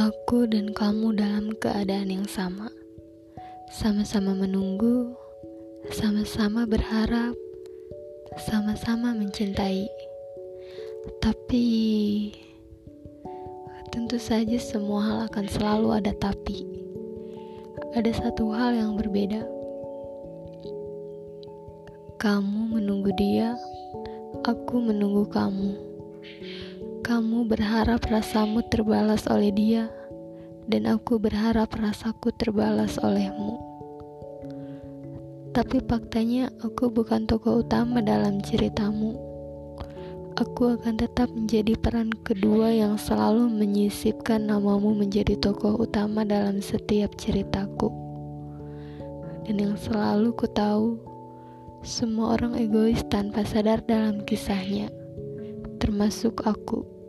Aku dan kamu dalam keadaan yang sama, sama-sama menunggu, sama-sama berharap, sama-sama mencintai. Tapi tentu saja semua hal akan selalu ada tapi. Ada satu hal yang berbeda. Kamu menunggu dia, aku menunggu kamu. Kamu berharap rasamu terbalas oleh dia, dan aku berharap rasaku terbalas olehmu. Tapi faktanya, aku bukan tokoh utama dalam ceritamu. Aku akan tetap menjadi peran kedua yang selalu menyisipkan namamu menjadi tokoh utama dalam setiap ceritaku. Dan yang selalu ku tahu, semua orang egois tanpa sadar dalam kisahnya, termasuk aku.